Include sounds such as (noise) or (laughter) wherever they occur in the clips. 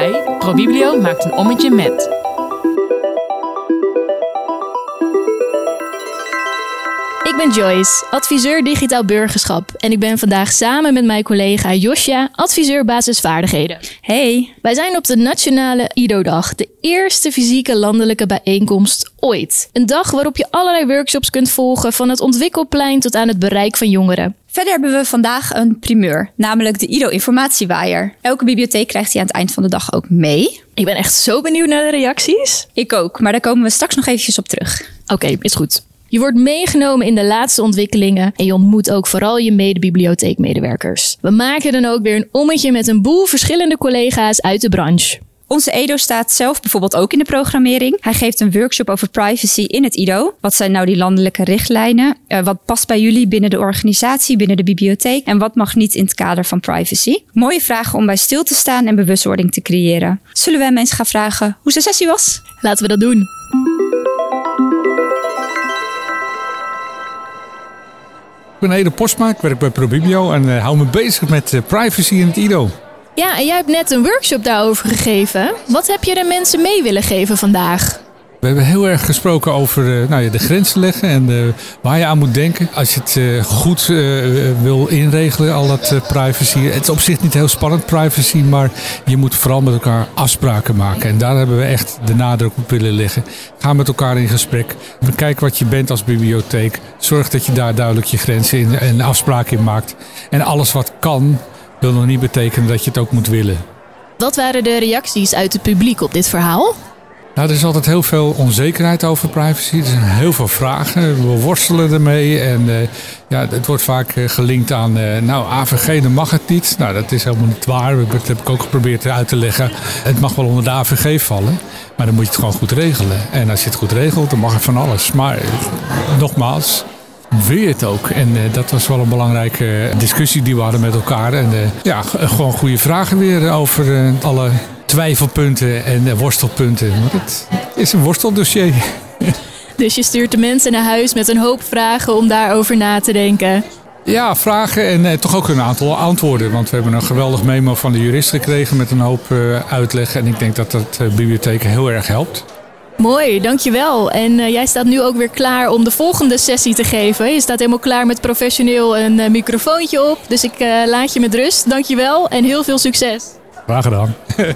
bij ProBiblio maakt een ommetje met. Ik ben Joyce, adviseur digitaal burgerschap. En ik ben vandaag samen met mijn collega Josja, adviseur basisvaardigheden. Hey. Wij zijn op de Nationale IDO-dag, de eerste fysieke landelijke bijeenkomst ooit. Een dag waarop je allerlei workshops kunt volgen, van het ontwikkelplein tot aan het bereik van jongeren. Verder hebben we vandaag een primeur, namelijk de IDO informatiewaaier. Elke bibliotheek krijgt die aan het eind van de dag ook mee. Ik ben echt zo benieuwd naar de reacties. Ik ook, maar daar komen we straks nog eventjes op terug. Oké, is goed. Je wordt meegenomen in de laatste ontwikkelingen en je ontmoet ook vooral je medebibliotheekmedewerkers. We maken dan ook weer een ommetje met een boel verschillende collega's uit de branche. Onze Edo staat zelf bijvoorbeeld ook in de programmering. Hij geeft een workshop over privacy in het IDO. Wat zijn nou die landelijke richtlijnen? Uh, wat past bij jullie binnen de organisatie, binnen de bibliotheek? En wat mag niet in het kader van privacy? Mooie vragen om bij stil te staan en bewustwording te creëren. Zullen we hem eens gaan vragen hoe zijn sessie was? Laten we dat doen. Ik ben Ede Postma, ik werk bij ProBibio en uh, hou me bezig met uh, privacy in het IDO. Ja, en jij hebt net een workshop daarover gegeven. Wat heb je de mensen mee willen geven vandaag? We hebben heel erg gesproken over uh, nou ja, de grenzen leggen en waar je aan moet denken. Als je het goed wil inregelen, al dat privacy. Het is op zich niet heel spannend, privacy, maar je moet vooral met elkaar afspraken maken. En daar hebben we echt de nadruk op willen leggen. Ga met elkaar in gesprek. Bekijk wat je bent als bibliotheek. Zorg dat je daar duidelijk je grenzen in en afspraken in maakt. En alles wat kan, wil nog niet betekenen dat je het ook moet willen. Wat waren de reacties uit het publiek op dit verhaal? Nou, er is altijd heel veel onzekerheid over privacy. Er zijn heel veel vragen. We worstelen ermee. En uh, ja, het wordt vaak uh, gelinkt aan, uh, nou, AVG, dan mag het niet. Nou, dat is helemaal niet waar. Dat heb ik ook geprobeerd uit te leggen. Het mag wel onder de AVG vallen. Maar dan moet je het gewoon goed regelen. En als je het goed regelt, dan mag het van alles. Maar nogmaals, wil je het ook? En uh, dat was wel een belangrijke discussie die we hadden met elkaar. En uh, ja, gewoon goede vragen weer over uh, alle twijfelpunten en worstelpunten. Want het is een worsteldossier. (laughs) Dus je stuurt de mensen naar huis met een hoop vragen om daarover na te denken. Ja, vragen en eh, toch ook een aantal antwoorden. Want we hebben een geweldig memo van de jurist gekregen met een hoop uh, uitleg. En ik denk dat dat uh, bibliotheken heel erg helpt. Mooi, dankjewel. En uh, jij staat nu ook weer klaar om de volgende sessie te geven. Je staat helemaal klaar met professioneel een uh, microfoontje op. Dus ik uh, laat je met rust. Dankjewel en heel veel succes. Graag gedaan. (laughs)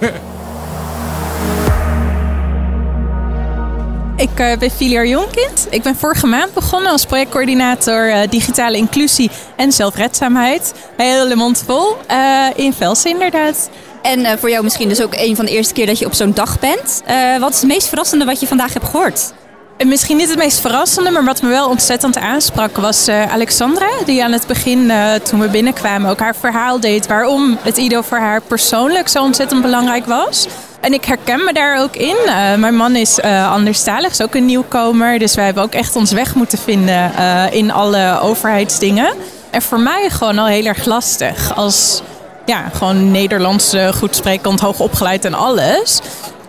Ik ben Filiar Jonkind. Ik ben vorige maand begonnen als projectcoördinator uh, digitale inclusie en zelfredzaamheid. Hele mond vol. Uh, in Velsen inderdaad. En voor jou misschien dus ook een van de eerste keer dat je op zo'n dag bent. wat is het meest verrassende wat je vandaag hebt gehoord? En misschien niet het meest verrassende, maar wat me wel ontzettend aansprak was Alexandra. Die aan het begin, toen we binnenkwamen, ook haar verhaal deed waarom het IDO voor haar persoonlijk zo ontzettend belangrijk was. En ik herken me daar ook in. Mijn man is anderstalig, is ook een nieuwkomer. Dus wij hebben ook echt ons weg moeten vinden in alle overheidsdingen. En voor mij gewoon al heel erg lastig. Als ja, gewoon Nederlands goed sprekend, hoog opgeleid en alles.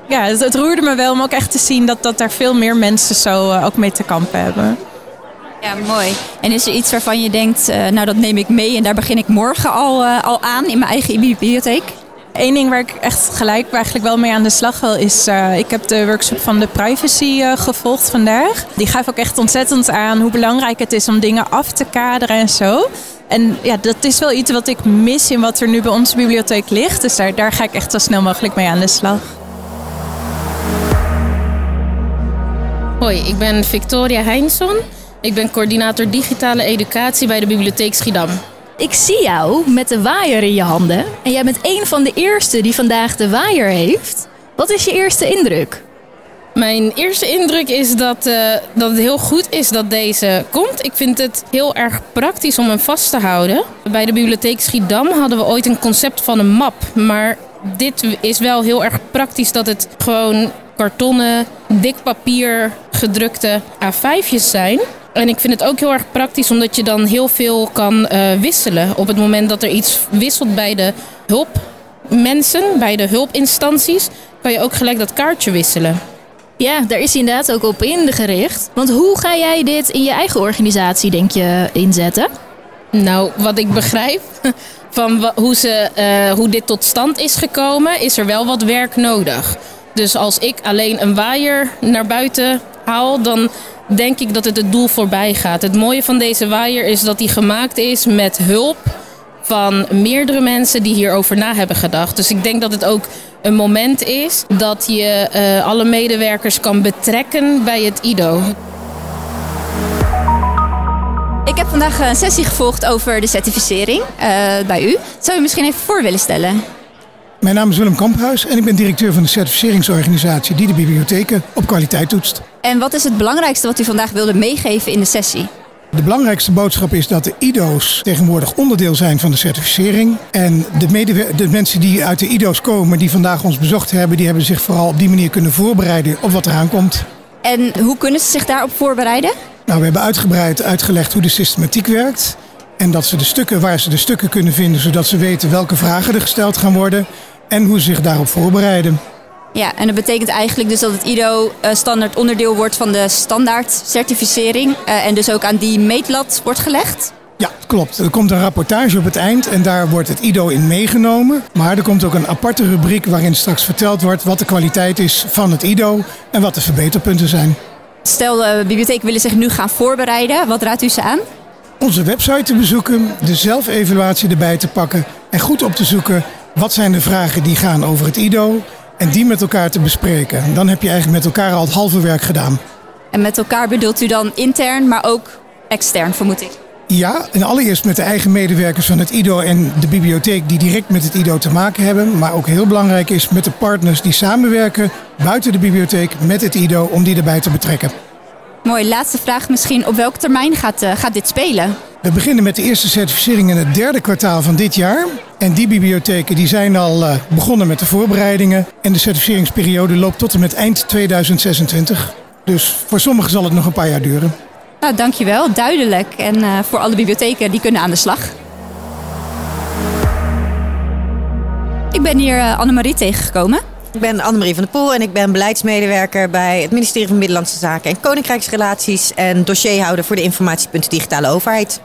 Ja, het, het, roerde me wel om ook echt te zien dat, dat daar veel meer mensen zo ook mee te kampen hebben. Ja, mooi. En is er iets waarvan je denkt, nou dat neem ik mee en daar begin ik morgen al, al aan in mijn eigen bibliotheek? Eén ding waar ik echt gelijk eigenlijk wel mee aan de slag wil is... Uh, ik heb de workshop van de privacy uh, gevolgd vandaag. Die gaf ook echt ontzettend aan hoe belangrijk het is om dingen af te kaderen en zo. En ja, dat is wel iets wat ik mis in wat er nu bij onze bibliotheek ligt. Dus daar, daar ga ik echt zo snel mogelijk mee aan de slag. Hoi, ik ben Victoria Heinson. Ik ben coördinator digitale educatie bij de Bibliotheek Schiedam. Ik zie jou met de waaier in je handen. En jij bent een van de eerste die vandaag de waaier heeft. Wat is je eerste indruk? Mijn eerste indruk is dat, uh, dat het heel goed is dat deze komt. Ik vind het heel erg praktisch om hem vast te houden. Bij de bibliotheek Schiedam hadden we ooit een concept van een map. Maar dit is wel heel erg praktisch dat het gewoon kartonnen, dik papier gedrukte A5'jes zijn. En ik vind het ook heel erg praktisch omdat je dan heel veel kan uh, wisselen. Op het moment dat er iets wisselt bij de hulpmensen, bij de hulpinstanties, kan je ook gelijk dat kaartje wisselen. Ja, daar is inderdaad ook op ingericht. Want hoe ga jij dit in je eigen organisatie, denk je, inzetten? Nou, wat ik begrijp (laughs) van hoe, ze, eh, hoe dit tot stand is gekomen, is er wel wat werk nodig. Dus als ik alleen een waaier naar buiten haal, dan denk ik dat het het doel voorbij gaat. Het mooie van deze waaier is dat die gemaakt is met hulp van meerdere mensen die hierover na hebben gedacht. Dus ik denk dat het ook een moment is dat je eh, alle medewerkers kan betrekken bij het IDO. Ik heb vandaag een sessie gevolgd over de certificering eh, bij u. Zou u misschien even voor willen stellen? Mijn naam is Willem Kamphuis en ik ben directeur van de certificeringsorganisatie die de bibliotheken op kwaliteit toetst. En wat is het belangrijkste wat u vandaag wilde meegeven in de sessie? De belangrijkste boodschap is dat de IDO's tegenwoordig onderdeel zijn van de certificering. En de, mensen die uit de IDO's komen, die vandaag ons bezocht hebben, die hebben zich vooral op die manier kunnen voorbereiden op wat eraan komt. En hoe kunnen ze zich daarop voorbereiden? Nou, we hebben uitgebreid uitgelegd hoe de systematiek werkt. En dat ze de stukken, waar ze de stukken kunnen vinden, zodat ze weten welke vragen er gesteld gaan worden. En hoe ze zich daarop voorbereiden. Ja, en dat betekent eigenlijk dus dat het IDO eh, standaard onderdeel wordt van de standaard certificering. eh, en dus ook aan die meetlat wordt gelegd. Ja, klopt. Er komt een rapportage op het eind en daar wordt het IDO in meegenomen. Maar er komt ook een aparte rubriek waarin straks verteld wordt wat de kwaliteit is van het IDO en wat de verbeterpunten zijn. Stel, de bibliotheek willen zich nu gaan voorbereiden. Wat raadt u ze aan? Onze website te bezoeken, de zelfevaluatie erbij te pakken en goed op te zoeken wat zijn de vragen die gaan over het IDO en die met elkaar te bespreken. Dan heb je eigenlijk met elkaar al het halve werk gedaan. En met elkaar bedoelt u dan intern, maar ook extern, vermoed ik. Ja, en allereerst met de eigen medewerkers van het IDO en de bibliotheek die direct met het IDO te maken hebben. Maar ook heel belangrijk is met de partners die samenwerken buiten de bibliotheek met het IDO om die erbij te betrekken. Mooi, laatste vraag misschien. Op welk termijn gaat, eh, gaat dit spelen? We beginnen met de eerste certificering in het derde kwartaal van dit jaar. En die bibliotheken die zijn al eh, begonnen met de voorbereidingen. En de certificeringsperiode loopt tot en met eind 2026. Dus voor sommigen zal het nog een paar jaar duren. Nou, dankjewel. Duidelijk. En eh, voor alle bibliotheken, die kunnen aan de slag. Ik ben hier eh, Annemarie tegengekomen. Ik ben Annemarie van der Poel en ik ben beleidsmedewerker bij het ministerie van Middellandse Zaken en Koninkrijksrelaties en dossierhouder voor de informatiepunten digitale overheid.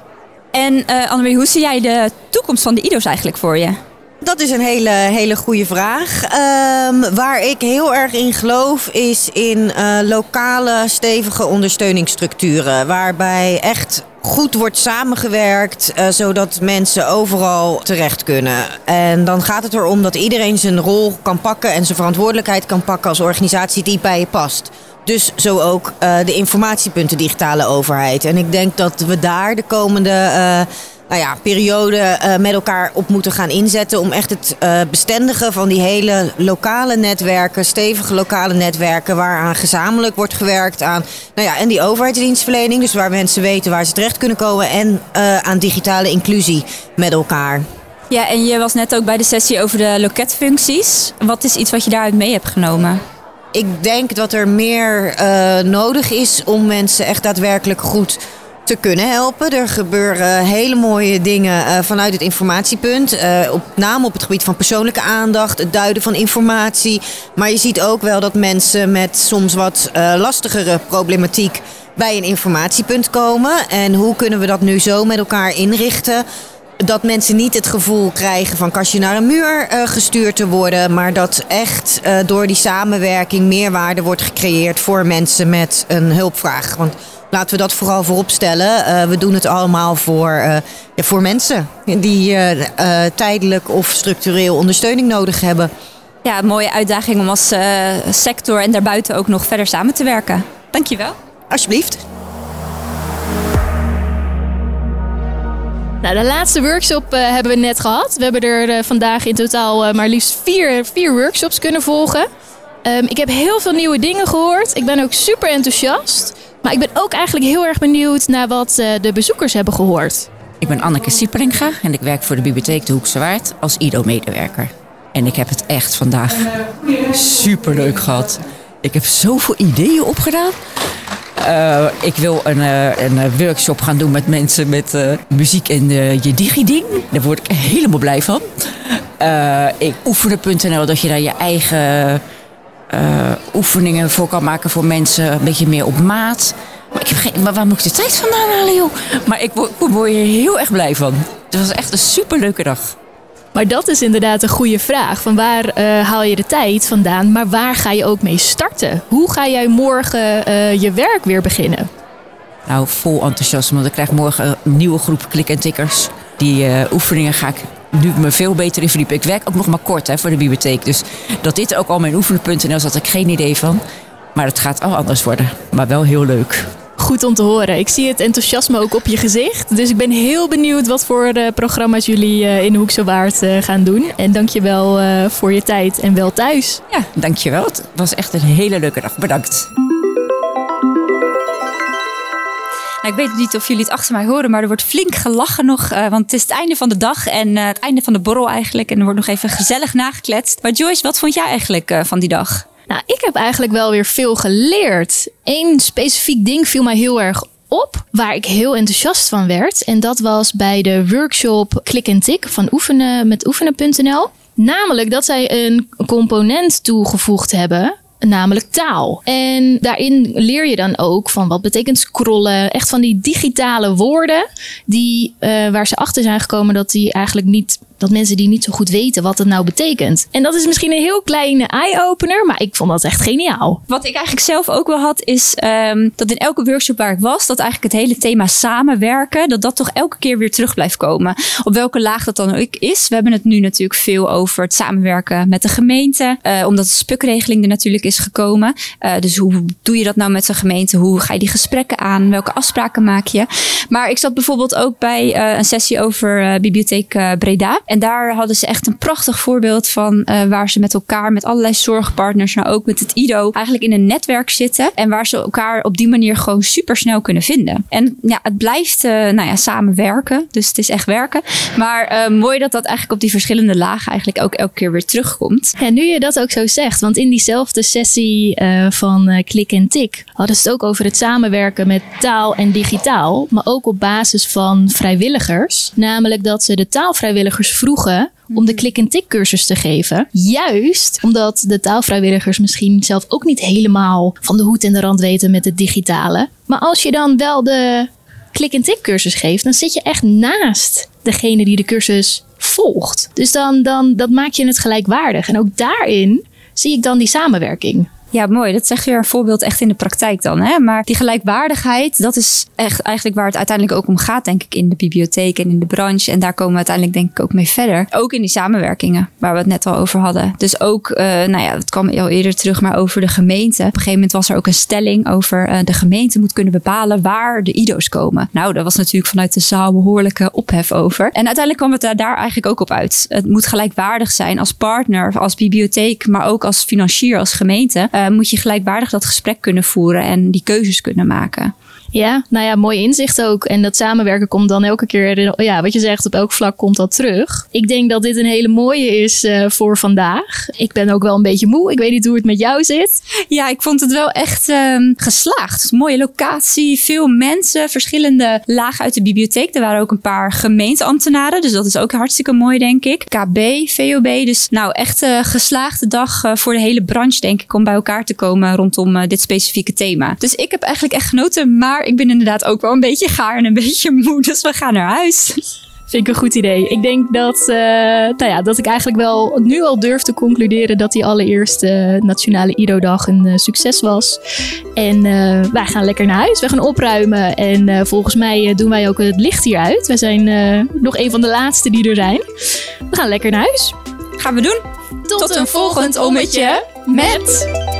En eh Annemarie, hoe zie jij de toekomst van de IDO's eigenlijk voor je? Dat is een hele, hele goede vraag. Ehm, waar ik heel erg in geloof is in eh, lokale stevige ondersteuningsstructuren. Waarbij echt goed wordt samengewerkt, eh, zodat mensen overal terecht kunnen. En dan gaat het erom dat iedereen zijn rol kan pakken en zijn verantwoordelijkheid kan pakken als organisatie die bij je past. Dus zo ook eh, de informatiepunten digitale overheid. En ik denk dat we daar de komende nou ja, periode eh, met elkaar op moeten gaan inzetten. Om echt het eh, bestendigen van die hele lokale netwerken, stevige lokale netwerken, waaraan gezamenlijk wordt gewerkt aan nou ja, en die overheidsdienstverlening. Dus waar mensen weten waar ze terecht kunnen komen. En eh, aan digitale inclusie met elkaar. Ja, en je was net ook bij de sessie over de loketfuncties. Wat is iets wat je daaruit mee hebt genomen? Ik denk dat er meer nodig is om mensen echt daadwerkelijk goed te kunnen helpen. Er gebeuren hele mooie dingen eh, vanuit het informatiepunt. eh, op name op het gebied van persoonlijke aandacht, het duiden van informatie. Maar je ziet ook wel dat mensen met soms wat eh, lastigere problematiek bij een informatiepunt komen. En hoe kunnen we dat nu zo met elkaar inrichten? dat mensen niet het gevoel krijgen van kastje naar een muur gestuurd te worden. Maar dat echt door die samenwerking meerwaarde wordt gecreëerd voor mensen met een hulpvraag. Want laten we dat vooral voorop stellen. Eh, we doen het allemaal voor, eh, ja, voor mensen die eh, eh, tijdelijk of structureel ondersteuning nodig hebben. Ja, een mooie uitdaging om als eh, sector en daarbuiten ook nog verder samen te werken. Dankjewel. Alsjeblieft. Nou, de laatste workshop eh, hebben we net gehad. We hebben er vandaag in totaal eh, maar liefst vier, vier workshops kunnen volgen. Ehm, ik heb heel veel nieuwe dingen gehoord. Ik ben ook super enthousiast. Maar ik ben ook eigenlijk heel erg benieuwd naar wat eh, de bezoekers hebben gehoord. Ik ben Anneke Siepelinga en ik werk voor de Bibliotheek de Hoekse Waard als IDO-medewerker. En ik heb het echt vandaag super leuk gehad. Ik heb zoveel ideeën opgedaan. Eh, ik wil een, eh, een workshop gaan doen met mensen met muziek en je digiding. Daar word ik helemaal blij van. Ik oefenen.nl, dat je daar je eigen oefeningen voor kan maken voor mensen. Een beetje meer op maat. Maar, ik heb geen, maar waar moet ik de tijd vandaan halen, joh? Maar ik word, ik word hier heel erg blij van. Het was echt een superleuke dag. Maar dat is inderdaad een goede vraag. Van waar eh, haal je de tijd vandaan, maar waar ga je ook mee starten? Hoe ga jij morgen eh, je werk weer beginnen? Nou, vol enthousiasme. Want ik krijg morgen een nieuwe groep klik- en tikkers. Die eh, oefeningen ga ik nu me veel beter in verdiepen. Ik werk ook nog maar kort hè, voor de bibliotheek. Dus dat dit ook al mijn oefenpunten is, had ik geen idee van. Maar het gaat al anders worden. Maar wel heel leuk. Goed om te horen. Ik zie het enthousiasme ook op je gezicht. Dus ik ben heel benieuwd wat voor eh, programma's jullie eh, in Hoekse Waard eh, gaan doen. En dankjewel wel voor je tijd en wel thuis. Ja, dankjewel. Het was echt een hele leuke dag. Bedankt. Nou, ik weet niet of jullie het achter mij horen, maar er wordt flink gelachen nog. eh, want het is het einde van de dag en eh, het einde van de borrel eigenlijk. En er wordt nog even gezellig nagekletst. Maar Joyce, wat vond jij eigenlijk eh, van die dag? Nou, ik heb eigenlijk wel weer veel geleerd. Eén specifiek ding viel mij heel erg op, waar ik heel enthousiast van werd. En dat was bij de workshop Klik en Tik van oefenen met oefenen.nl. Namelijk dat zij een component toegevoegd hebben namelijk taal. En daarin leer je dan ook van wat betekent scrollen. Echt van die digitale woorden die, uh, waar ze achter zijn gekomen dat die eigenlijk niet dat mensen die niet zo goed weten wat het nou betekent. En dat is misschien een heel kleine eye-opener, maar ik vond dat echt geniaal. Wat ik eigenlijk zelf ook wel had, is um, dat in elke workshop waar ik was, dat eigenlijk het hele thema samenwerken, dat dat toch elke keer weer terug blijft komen. Op welke laag dat dan ook is. We hebben het nu natuurlijk veel over het samenwerken met de gemeente, uh, omdat de spukregeling er natuurlijk is gekomen. Uh, dus hoe doe je dat nou met de gemeente? Hoe ga je die gesprekken aan? Welke afspraken maak je? Maar ik zat bijvoorbeeld ook bij uh, een sessie over Bibliotheek Breda. En daar hadden ze echt een prachtig voorbeeld van uh, waar ze met elkaar, met allerlei zorgpartners, maar ook met het IDO, eigenlijk in een netwerk zitten. En waar ze elkaar op die manier gewoon super snel kunnen vinden. En ja, het blijft uh, nou ja, samenwerken. Dus het is echt werken. Maar uh, mooi dat dat eigenlijk op die verschillende lagen eigenlijk ook elke keer weer terugkomt. Ja, nu je dat ook zo zegt, want in diezelfde sessie van Klik en Tik hadden ze het ook over het samenwerken met taal en digitaal. Maar ook op basis van vrijwilligers. Namelijk dat ze de taalvrijwilligers vroegen om de klik- en tik-cursus te geven. Juist omdat de taalvrijwilligers misschien zelf ook niet helemaal van de hoed en de rand weten met het digitale. Maar als je dan wel de klik- en tik-cursus geeft, dan zit je echt naast degene die de cursus volgt. Dus dan, dan dat maak je het gelijkwaardig. En ook daarin zie ik dan die samenwerking. Ja, mooi. Dat is echt weer een voorbeeld echt in de praktijk dan. Hè? Maar die gelijkwaardigheid, dat is echt eigenlijk waar het uiteindelijk ook om gaat, denk ik, in de bibliotheek en in de branche. En daar komen we uiteindelijk denk ik ook mee verder. Ook in die samenwerkingen, waar we het net al over hadden. Dus ook, uh, nou ja, het kwam al eerder terug, maar over de gemeente. Op een gegeven moment was er ook een stelling over uh, de gemeente moet kunnen bepalen waar de IDO's komen. Nou, daar was natuurlijk vanuit de zaal behoorlijke ophef over. En uiteindelijk kwam het daar, daar eigenlijk ook op uit. Het moet gelijkwaardig zijn als partner, als bibliotheek, maar ook als financier, als gemeente. Uh, moet je gelijkwaardig dat gesprek kunnen voeren en die keuzes kunnen maken. Ja, nou ja, mooi inzicht ook. En dat samenwerken komt dan elke keer, ja, wat je zegt, op elk vlak komt dat terug. Ik denk dat dit een hele mooie is uh, voor vandaag. Ik ben ook wel een beetje moe. Ik weet niet hoe het met jou zit. Ja, ik vond het wel echt um, geslaagd. Mooie locatie, veel mensen, verschillende lagen uit de bibliotheek. Er waren ook een paar gemeenteambtenaren, dus dat is ook hartstikke mooi, denk ik. KB, VOB, dus nou echt uh, geslaagde dag uh, voor de hele branche, denk ik, om bij elkaar te komen rondom dit specifieke thema. Dus ik heb eigenlijk echt genoten, maar ik ben inderdaad ook wel een beetje gaar en een beetje (laughs) moe. Dus we gaan naar huis. Vind ik een goed idee. Ik denk dat, uh, nou ja, dat ik eigenlijk wel nu al durf te concluderen dat die allereerste Nationale IDO-dag een uh, succes was. En uh, wij gaan lekker naar huis. We gaan opruimen. En volgens mij doen wij ook het licht hier uit. We zijn nog een van de laatste die er zijn. We gaan lekker naar huis. Gaan we doen. Tot, Tot een volgend ommetje met...